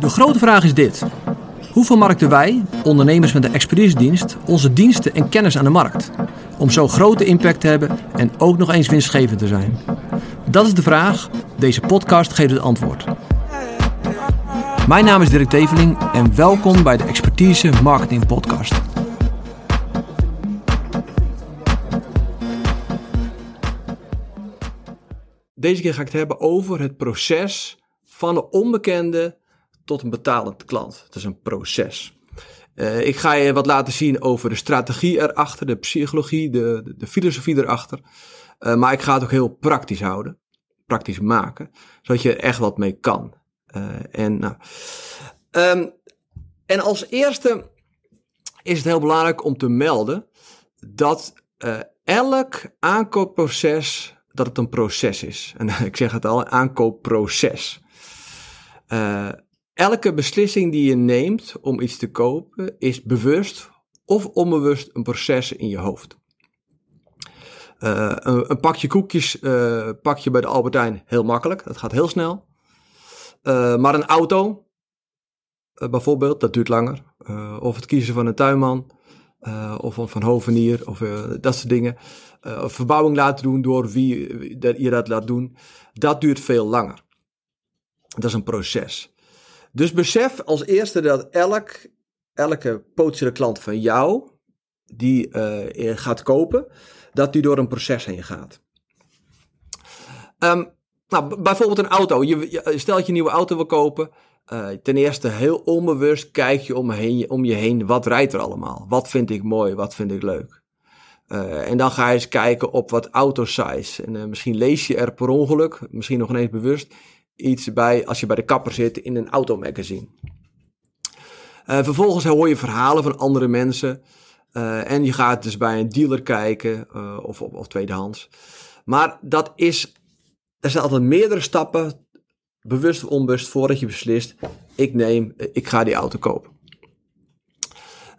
De grote vraag is dit. Hoe vermarkten wij, ondernemers met een expertisedienst, onze diensten en kennis aan de markt? Om zo grote impact te hebben en ook nog eens winstgevend te zijn. Dat is de vraag. Deze podcast geeft het antwoord. Mijn naam is Dirk Teveling en welkom bij de Expertise Marketing Podcast. Deze keer ga ik het hebben over het proces van een onbekende tot een betalend klant. Het is een proces. Uh, ik ga je wat laten zien over de strategie erachter, de psychologie, de, de, de filosofie erachter. Uh, maar ik ga het ook heel praktisch houden, praktisch maken, zodat je er echt wat mee kan. Uh, en, nou, um, en als eerste is het heel belangrijk om te melden dat elk aankoopproces dat het een proces is. En ik zeg het al, aankoopproces. Uh, elke beslissing die je neemt om iets te kopen is bewust of onbewust een proces in je hoofd. Uh, een, pakje koekjes uh, pak je bij de Albertijn heel makkelijk, dat gaat heel snel. maar een auto, bijvoorbeeld, dat duurt langer. of het kiezen van een tuinman, of van, van hovenier, of dat soort dingen uh, verbouwing laten doen door wie je dat laat doen, dat duurt veel langer. Dat is een proces. Dus besef als eerste dat elk, elke potentiële klant van jou die uh, gaat kopen, dat die door een proces heen gaat. Um, nou, bijvoorbeeld een auto. Je, stel dat je een nieuwe auto wil kopen. Uh, ten eerste heel onbewust kijk je om, heen, om je heen. Wat rijdt er allemaal? Wat vind ik mooi? Wat vind ik leuk? Uh, en dan ga je eens kijken op wat autosize. En misschien lees je er per ongeluk, misschien nog ineens bewust, iets bij als je bij de kapper zit in een automagazine. Uh, vervolgens hoor je verhalen van andere mensen. en je gaat dus bij een dealer kijken of, of, of tweedehands. Maar dat is, er zijn altijd meerdere stappen, bewust of onbewust, voordat je beslist, ik neem, ik ga die auto kopen.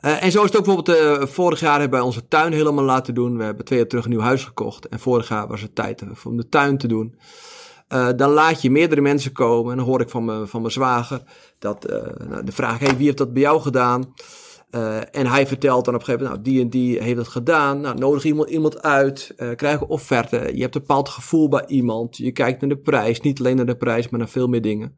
En zo is het ook bijvoorbeeld, vorig jaar hebben wij onze tuin helemaal laten doen. We hebben twee jaar terug een nieuw huis gekocht. En vorig jaar was het tijd om de tuin te doen. Uh, dan laat je meerdere mensen komen. En dan hoor ik van, me, van mijn zwager dat, nou, de vraag, hey, wie heeft dat bij jou gedaan? en hij vertelt dan op een gegeven moment, nou, die en die heeft dat gedaan. Nou, nodig iemand, iemand uit, krijg een offerte. Je hebt een bepaald gevoel bij iemand. Je kijkt naar de prijs, niet alleen naar de prijs, maar naar veel meer dingen.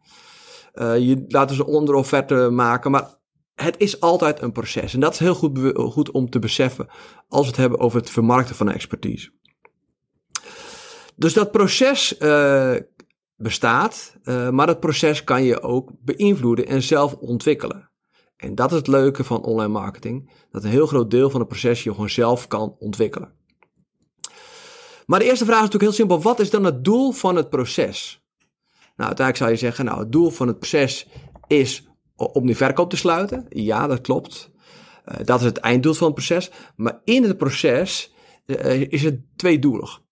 je laat dus een onderofferte maken, maar het is altijd een proces. En dat is heel goed, goed om te beseffen als we het hebben over het vermarkten van expertise. Dus dat proces uh, bestaat, uh, maar dat proces kan je ook beïnvloeden en zelf ontwikkelen. En dat is het leuke van online marketing, dat een heel groot deel van het proces je gewoon zelf kan ontwikkelen. Maar de eerste vraag is natuurlijk heel simpel, wat is dan het doel van het proces? Nou, uiteindelijk zou je zeggen, nou, het doel van het proces is om die verkoop te sluiten. Ja, dat klopt. Uh, dat is het einddoel van het proces. Maar in het proces is het tweedoelig.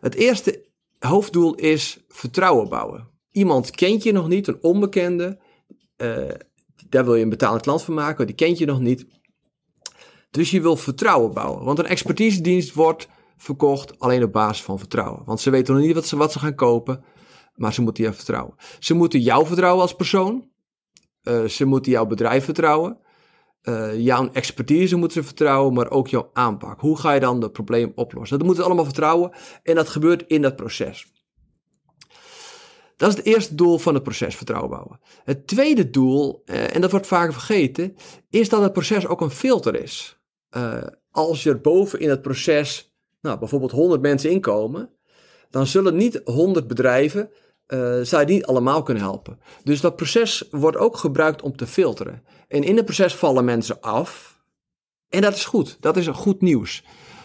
Het eerste hoofddoel is vertrouwen bouwen. Iemand kent je nog niet, een onbekende. Uh, daar wil je een betalend klant van maken, die kent je nog niet. Dus je wil vertrouwen bouwen. Want een expertisedienst wordt verkocht alleen op basis van vertrouwen. Want ze weten nog niet wat ze, wat ze gaan kopen, maar ze moeten je vertrouwen. Ze moeten jou vertrouwen als persoon. Uh, ze moeten jouw bedrijf vertrouwen. Uh, jouw expertise moeten ze vertrouwen, maar ook jouw aanpak. Hoe ga je dan het probleem oplossen? Dat moeten ze allemaal vertrouwen en dat gebeurt in dat proces. Dat is het eerste doel van het proces, vertrouwen bouwen. Het tweede doel, uh, en dat wordt vaak vergeten, is dat het proces ook een filter is. als er boven in het proces nou, bijvoorbeeld 100 mensen inkomen, dan zullen niet 100 bedrijven uh, zou je niet allemaal kunnen helpen. Dus dat proces wordt ook gebruikt om te filteren. En in het proces vallen mensen af. En dat is goed. Dat is goed nieuws.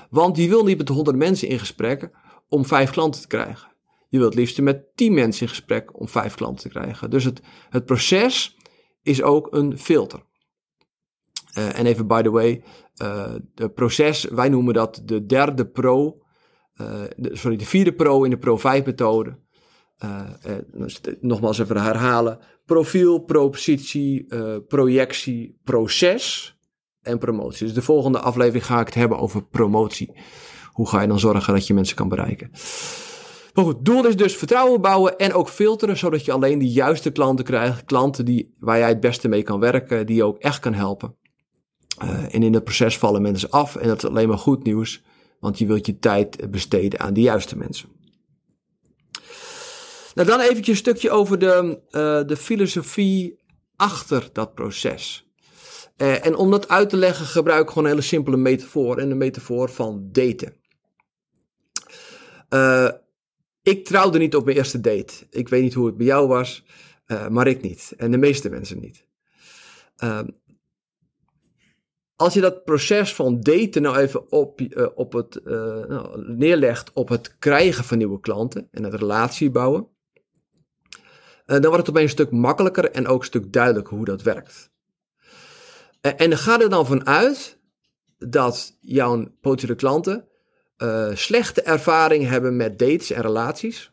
Want je wil niet met 100 mensen in gesprek om vijf klanten te krijgen. Je wilt liefst met 10 mensen in gesprek om vijf klanten te krijgen. Dus het, het proces is ook een filter. Uh, en even by the way, uh, de proces, wij noemen dat de derde pro, sorry, de vierde pro in de Pro 5 methode. Uh, nogmaals even herhalen. Profiel, propositie, projectie, proces en promotie. Dus de volgende aflevering ga ik het hebben over promotie. Hoe ga je dan zorgen dat je mensen kan bereiken? Maar goed, doel is dus vertrouwen bouwen en ook filteren, zodat je alleen de juiste klanten krijgt. Klanten die, waar jij het beste mee kan werken, die je ook echt kan helpen. En in het proces vallen mensen af en dat is alleen maar goed nieuws, want je wilt je tijd besteden aan de juiste mensen. Nou, dan eventjes een stukje over de, uh, de filosofie achter dat proces. Uh, en om dat uit te leggen gebruik ik gewoon een hele simpele metafoor en de metafoor van daten. Uh, ik trouwde niet op mijn eerste date. Ik weet niet hoe het bij jou was, maar ik niet. En de meeste mensen niet. Uh, als je dat proces van daten nou even op, op het, nou, neerlegt op het krijgen van nieuwe klanten en het relatie bouwen, dan wordt het opeens een stuk makkelijker en ook een stuk duidelijker hoe dat werkt. en ga er dan vanuit dat jouw potentiële klanten uh, slechte ervaring hebben met dates en relaties,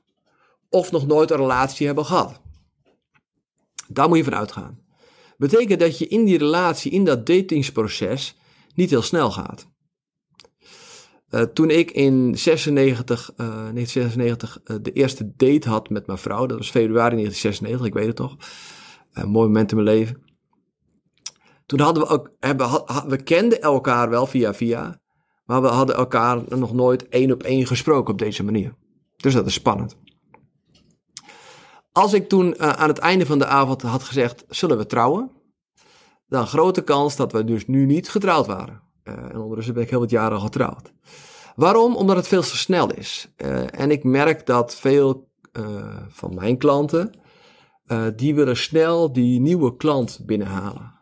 of nog nooit een relatie hebben gehad. Daar moet je van uitgaan. Betekent dat je in die relatie, in dat datingsproces, niet heel snel gaat. Uh, toen ik in 96, uh, 1996 uh, de eerste date had met mijn vrouw, dat was februari 1996, ik weet het toch, een mooi moment in mijn leven. Toen hadden we ook, hebben, we kenden elkaar wel via via, maar we hadden elkaar nog nooit één op één gesproken op deze manier. Dus dat is spannend. Als ik toen aan het einde van de avond had gezegd: zullen we trouwen? Dan grote kans dat we dus nu niet getrouwd waren. Uh, en ondertussen ben ik heel wat jaren getrouwd. Waarom? Omdat het veel te snel is. Uh, en ik merk dat veel van mijn klanten, die willen snel die nieuwe klant binnenhalen.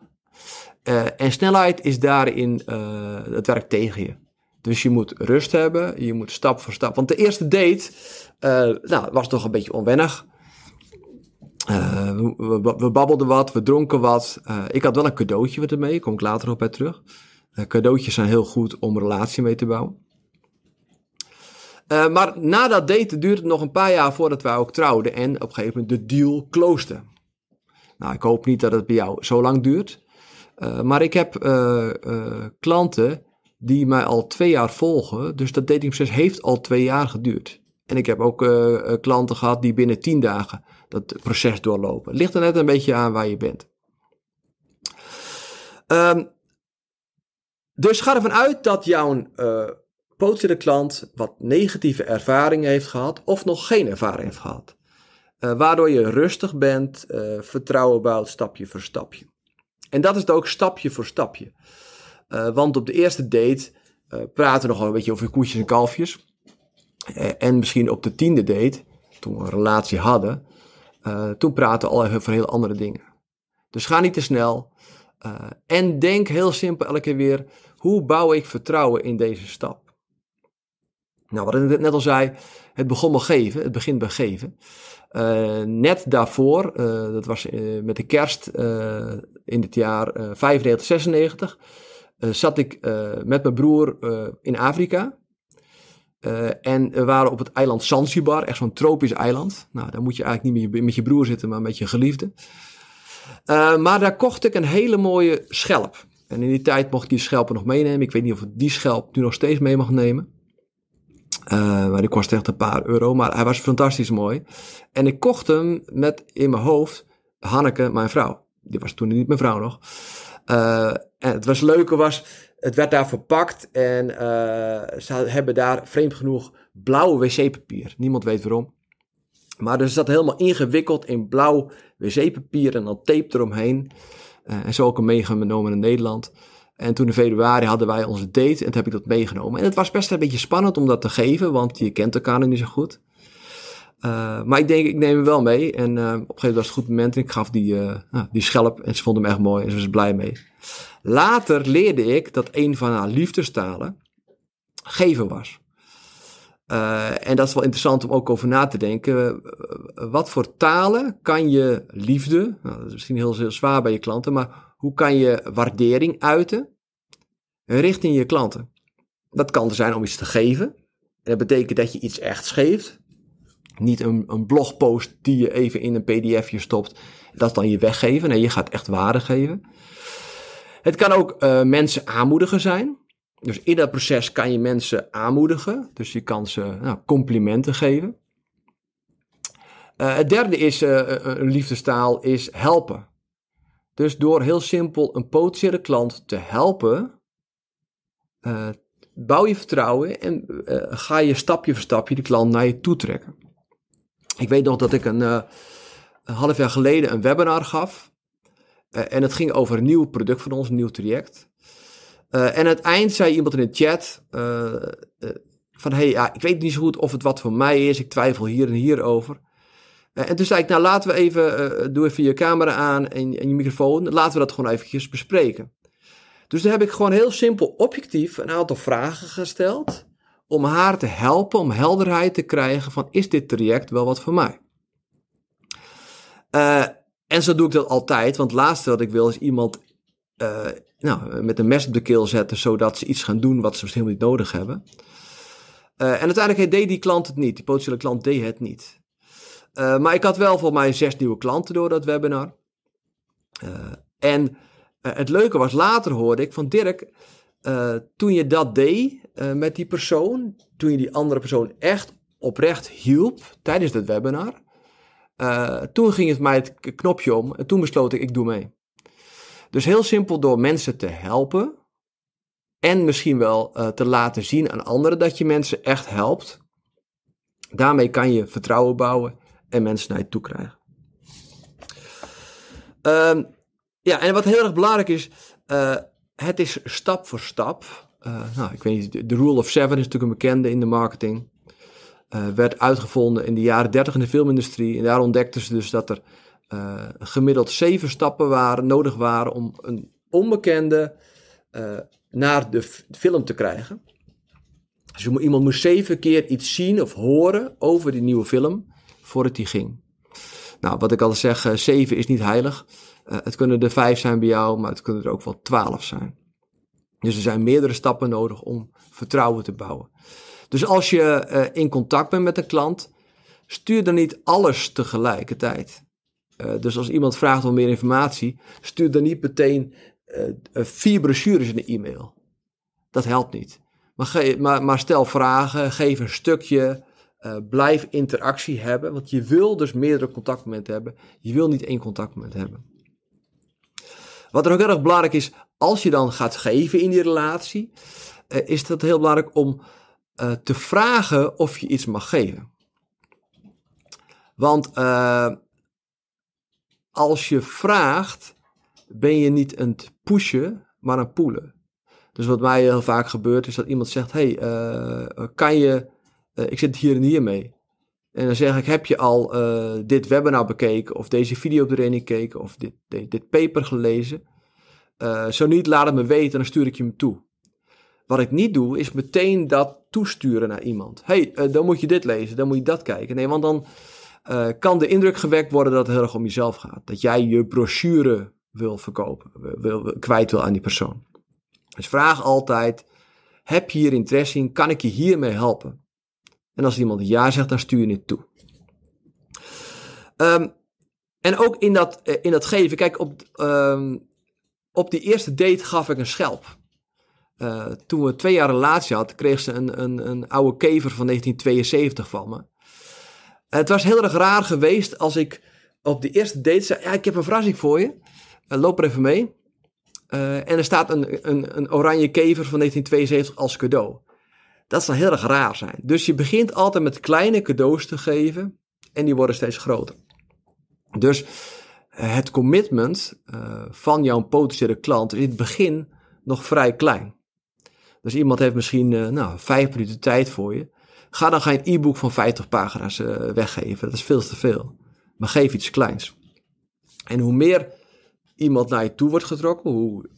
en snelheid is daarin, het werkt tegen je. Dus je moet rust hebben, je moet stap voor stap. Want de eerste date uh, nou, was toch een beetje onwennig. We, babbelden wat, we dronken wat. Ik had wel een cadeautje ermee, daar kom ik later op bij terug. Cadeautjes zijn heel goed om relatie mee te bouwen. maar na dat daten duurde het nog een paar jaar voordat wij ook trouwden en op een gegeven moment de deal closeden. Nou, ik hoop niet dat het bij jou zo lang duurt. maar ik heb klanten die mij al twee jaar volgen. Dus dat datingproces heeft al twee jaar geduurd. En ik heb ook klanten gehad die binnen tien dagen dat proces doorlopen. Het ligt er net een beetje aan waar je bent. Um, dus ga ervan uit dat jouw uh, potentiële klant wat negatieve ervaringen heeft gehad of nog geen ervaring heeft gehad. Uh, waardoor je rustig bent, vertrouwen bouwt stapje voor stapje. En dat is het ook stapje voor stapje. Want op de eerste date praten we nog wel een beetje over koetjes en kalfjes. En misschien op de tiende date, toen we een relatie hadden, toen praten we al over heel andere dingen. Dus ga niet te snel. en denk heel simpel elke keer weer, hoe bouw ik vertrouwen in deze stap? Nou, wat ik net al zei, het begon bij geven, het begint bij geven. net daarvoor, dat was met de kerst in het jaar 95, 96, uh, zat ik met mijn broer in Afrika. en we waren op het eiland Zanzibar, echt zo'n tropisch eiland. Nou, daar moet je eigenlijk niet met met je broer zitten, maar met je geliefde. maar daar kocht ik een hele mooie schelp. En in die tijd mocht ik die schelpen nog meenemen. Ik weet niet of ik die schelp nu nog steeds mee mag nemen. maar die kost echt een paar euro, maar hij was fantastisch mooi. En ik kocht hem met in mijn hoofd Hanneke, mijn vrouw. Die was toen niet mijn vrouw nog. Uh, en het was leuke was, het werd daar verpakt en uh, ze hebben daar vreemd genoeg blauw wc-papier. Niemand weet waarom. Maar er zat helemaal ingewikkeld in blauw wc-papier en dan tape eromheen. Uh, en zo ook meegenomen in Nederland. En toen in februari hadden wij onze date en toen heb ik dat meegenomen. En het was best een beetje spannend om dat te geven, want je kent elkaar nog niet zo goed. Uh, maar ik denk, ik neem hem wel mee. En uh, op een gegeven moment was het een goed moment. En ik gaf die, uh, die schelp en ze vond hem echt mooi en ze was blij mee. Later leerde ik dat een van haar liefdestalen geven was. En dat is wel interessant om ook over na te denken. wat voor talen kan je liefde, nou, dat is misschien heel, heel zwaar bij je klanten, maar hoe kan je waardering uiten richting je klanten? Dat kan er zijn om iets te geven. En dat betekent dat je iets echt geeft. Niet een, een blogpost die je even in een pdfje stopt. Dat dan je weggeven. Nee, je gaat echt waarde geven. Het kan ook mensen aanmoedigen zijn. Dus in dat proces kan je mensen aanmoedigen. Dus je kan ze nou, complimenten geven. het derde is, een liefdestaal, is helpen. Dus door heel simpel een potentiële klant te helpen, bouw je vertrouwen en ga je stapje voor stapje de klant naar je toe trekken. Ik weet nog dat ik een, een half jaar geleden een webinar gaf. en het ging over een nieuw product van ons, een nieuw traject. En aan het eind zei iemand in de chat: van hé, hey, ja, ik weet niet zo goed of het wat voor mij is. Ik twijfel hier en hier over. En toen zei ik, nou laten we even, doe even je camera aan en, en, je microfoon. Laten we dat gewoon eventjes bespreken. Dus dan heb ik gewoon heel simpel objectief een aantal vragen gesteld. Om haar te helpen, om helderheid te krijgen van is dit traject wel wat voor mij? En zo doe ik dat altijd, want het laatste wat ik wil is iemand nou, met een mes op de keel zetten, zodat ze iets gaan doen wat ze misschien helemaal niet nodig hebben. Uh, en uiteindelijk deed die klant het niet. Die potentiële klant deed het niet. Uh, maar ik had wel voor mij zes nieuwe klanten door dat webinar. En het leuke was, later hoorde ik van Dirk, toen je dat deed met die persoon, toen je die andere persoon echt oprecht hielp tijdens het webinar, toen ging het mij het knopje om en toen besloot ik, ik doe mee. Dus heel simpel door mensen te helpen, en misschien wel uh, te laten zien aan anderen dat je mensen echt helpt. Daarmee kan je vertrouwen bouwen en mensen naar je toe krijgen. Uh, ja, en wat heel erg belangrijk is, uh, het is stap voor stap. Uh, nou, ik weet niet, de Rule of Seven is natuurlijk een bekende in de marketing. werd uitgevonden in de jaren 30 in de filmindustrie. En daar ontdekten ze dus dat er gemiddeld zeven stappen waren, nodig waren om een onbekende naar de film te krijgen. Dus iemand moest zeven keer iets zien of horen over die nieuwe film voordat die ging. Nou, wat ik al zeg, uh, zeven is niet heilig. Het kunnen er vijf zijn bij jou, maar het kunnen er ook wel twaalf zijn. Dus er zijn meerdere stappen nodig om vertrouwen te bouwen. Dus als je in contact bent met een klant, stuur dan niet alles tegelijkertijd. Dus als iemand vraagt om meer informatie, stuur dan niet meteen uh, vier brochures in de e-mail. Dat helpt niet. Maar, maar, maar, stel vragen, geef een stukje, blijf interactie hebben. Want je wil dus meerdere contactmomenten hebben. Je wil niet één contactmoment hebben. Wat er ook erg belangrijk is, als je dan gaat geven in die relatie, is het heel belangrijk om te vragen of je iets mag geven. Want als je vraagt, ben je niet het pushen, maar het poelen. Dus wat mij heel vaak gebeurt, is dat iemand zegt: hey, uh, kan je, uh, ik zit hier en hier mee. En dan zeg ik: Heb je al dit webinar bekeken, of deze video op de training gekeken, of dit, dit, dit paper gelezen? zo niet, laat het me weten, dan stuur ik je hem toe. Wat ik niet doe, is meteen dat toesturen naar iemand. hey, dan moet je dit lezen, dan moet je dat kijken. Nee, want dan kan de indruk gewekt worden dat het heel erg om jezelf gaat. Dat jij je brochure wil verkopen, wil, kwijt wil aan die persoon. Dus vraag altijd: heb je hier interesse in? Kan ik je hiermee helpen? En als iemand ja zegt, dan stuur je het toe. Um, en ook in dat, eh, in geven, kijk, op, um, op die eerste date gaf ik een schelp. Uh, toen we twee jaar relatie hadden, kreeg ze een, een, een oude kever van 1972 van me. Het was heel erg raar geweest als ik op de eerste date zei: Ja, ik heb een verrassing voor je. Uh, loop er even mee. Uh, en er staat een, een, een oranje kever van 1972 als cadeau. Dat zal heel erg raar zijn. Dus je begint altijd met kleine cadeaus te geven en die worden steeds groter. Dus uh, het commitment van jouw potentiële klant is in het begin nog vrij klein. Dus iemand heeft misschien nou, vijf minuten tijd voor je. Ga dan geen e-book van 50 pagina's weggeven. Dat is veel te veel. Maar geef iets kleins. En hoe meer iemand naar je toe wordt getrokken, hoe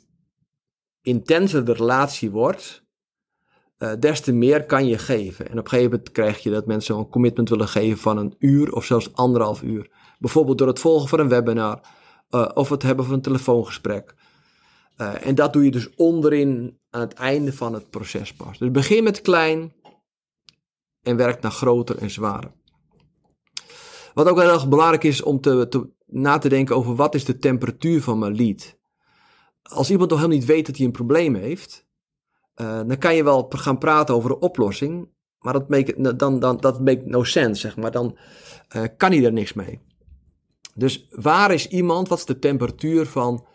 intenser de relatie wordt, uh, des te meer kan je geven. En op een gegeven moment krijg je dat mensen een commitment willen geven van een uur of zelfs anderhalf uur. Bijvoorbeeld door het volgen van een webinar uh, of het hebben van een telefoongesprek. En dat doe je dus onderin aan het einde van het proces pas. Dus begin met klein en werk naar groter en zwaarder. Wat ook heel erg belangrijk is om te, na te denken over wat is de temperatuur van mijn lead. Als iemand nog helemaal niet weet dat hij een probleem heeft, uh, dan kan je wel gaan praten over een oplossing. Maar dat make, dan, dan, dat make no sense, zeg maar. Dan uh, kan hij er niks mee. Dus waar is iemand? Wat is de temperatuur van,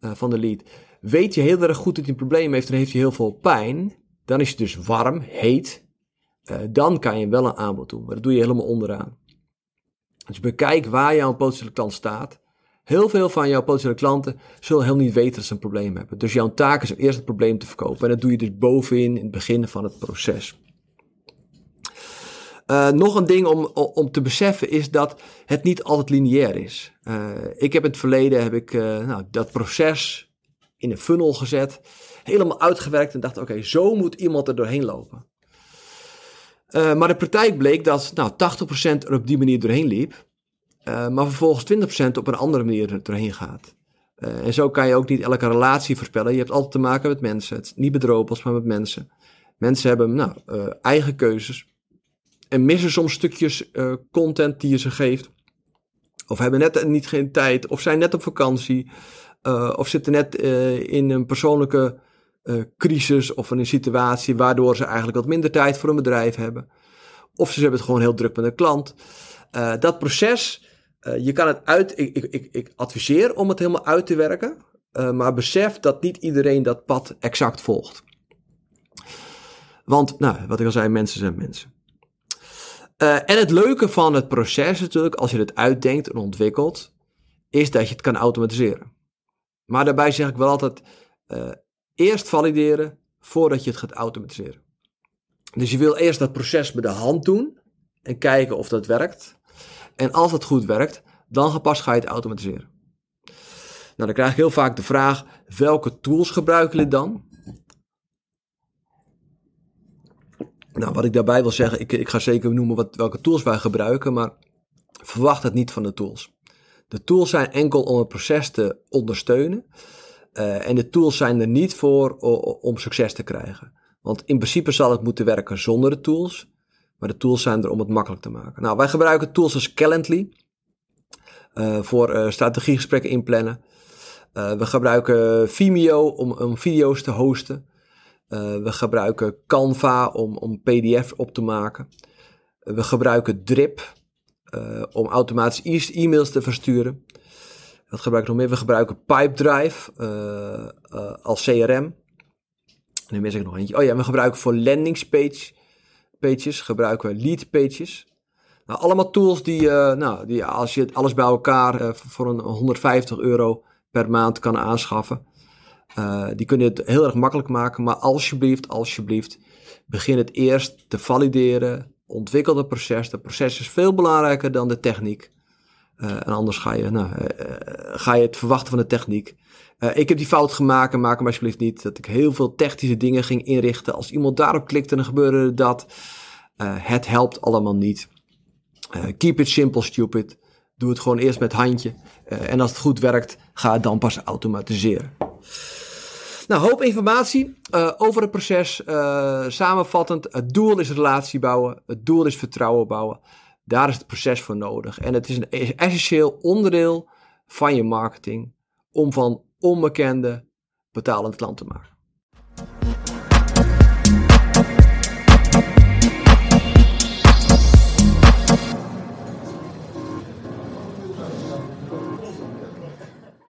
uh, van de lead? Weet je heel erg goed dat hij een probleem heeft en heeft hij heel veel pijn. Dan is het dus warm, heet. Uh, dan kan je wel een aanbod doen. Maar dat doe je helemaal onderaan. Dus bekijk waar jouw potentiële klant staat. Heel veel van jouw potentiële klanten zullen helemaal niet weten dat ze een probleem hebben. Dus jouw taak is om eerst het probleem te verkopen. En dat doe je dus bovenin in het begin van het proces. Uh, nog een ding om, om te beseffen is dat het niet altijd lineair is. Uh, ik heb in het verleden heb ik, nou, dat proces in een funnel gezet, helemaal uitgewerkt en dacht: oké, zo moet iemand er doorheen lopen. Maar de praktijk bleek dat nou, 80% er op die manier doorheen liep, maar vervolgens 20% op een andere manier er doorheen gaat. en zo kan je ook niet elke relatie voorspellen. Je hebt altijd te maken met mensen. Het is niet robots, maar met mensen. Mensen hebben nou, eigen keuzes en missen soms stukjes content die je ze geeft. Of hebben net niet geen tijd, of zijn net op vakantie, of zitten net in een persoonlijke crisis of in een situatie waardoor ze eigenlijk wat minder tijd voor een bedrijf hebben. Of ze hebben het gewoon heel druk met een klant. dat proces, je kan het uit, ik, ik, ik, adviseer om het helemaal uit te werken, maar besef dat niet iedereen dat pad exact volgt. Want, nou, wat ik al zei, mensen zijn mensen. En het leuke van het proces natuurlijk, als je het uitdenkt en ontwikkelt, is dat je het kan automatiseren. Maar daarbij zeg ik wel altijd, eerst valideren voordat je het gaat automatiseren. Dus je wil eerst dat proces met de hand doen en kijken of dat werkt. En als dat goed werkt, dan pas ga je het automatiseren. Nou, dan krijg ik heel vaak de vraag, welke tools gebruiken jullie dan? Nou, wat ik daarbij wil zeggen, ik, ik ga zeker noemen wat, welke tools wij gebruiken, maar verwacht het niet van de tools. De tools zijn enkel om het proces te ondersteunen. Uh, en de tools zijn er niet voor om succes te krijgen. Want in principe zal het moeten werken zonder de tools. Maar de tools zijn er om het makkelijk te maken. Nou, wij gebruiken tools als Calendly. Uh, voor uh, strategiegesprekken inplannen. we gebruiken Vimeo om, om video's te hosten. We gebruiken Canva om, om PDF op te maken. we gebruiken Drip om automatisch e- e-mails te versturen. Wat gebruiken we nog meer? We gebruiken Pipedrive uh, als CRM. Nu mis ik nog eentje. Oh ja, we gebruiken voor landingspage pages, gebruiken we lead pages. Nou, allemaal tools die, nou, die als je alles bij elkaar voor een 150 euro per maand kan aanschaffen. Uh, die kunnen het heel erg makkelijk maken, maar alsjeblieft, alsjeblieft, begin het eerst te valideren. Ontwikkel het proces. Het proces is veel belangrijker dan de techniek. Uh, en anders ga je, nou, uh, ga je het verwachten van de techniek. ik heb die fout gemaakt maak hem alsjeblieft niet. Dat ik heel veel technische dingen ging inrichten. Als iemand daarop klikte, dan gebeurde dat. het helpt allemaal niet. keep it simple, stupid. Doe het gewoon eerst met handje. en als het goed werkt, ga het dan pas automatiseren. Nou, hoop informatie over het proces. Samenvattend, het doel is relatie bouwen. Het doel is vertrouwen bouwen. Daar is het proces voor nodig. En het is een essentieel onderdeel van je marketing om van onbekende betalend klant te maken.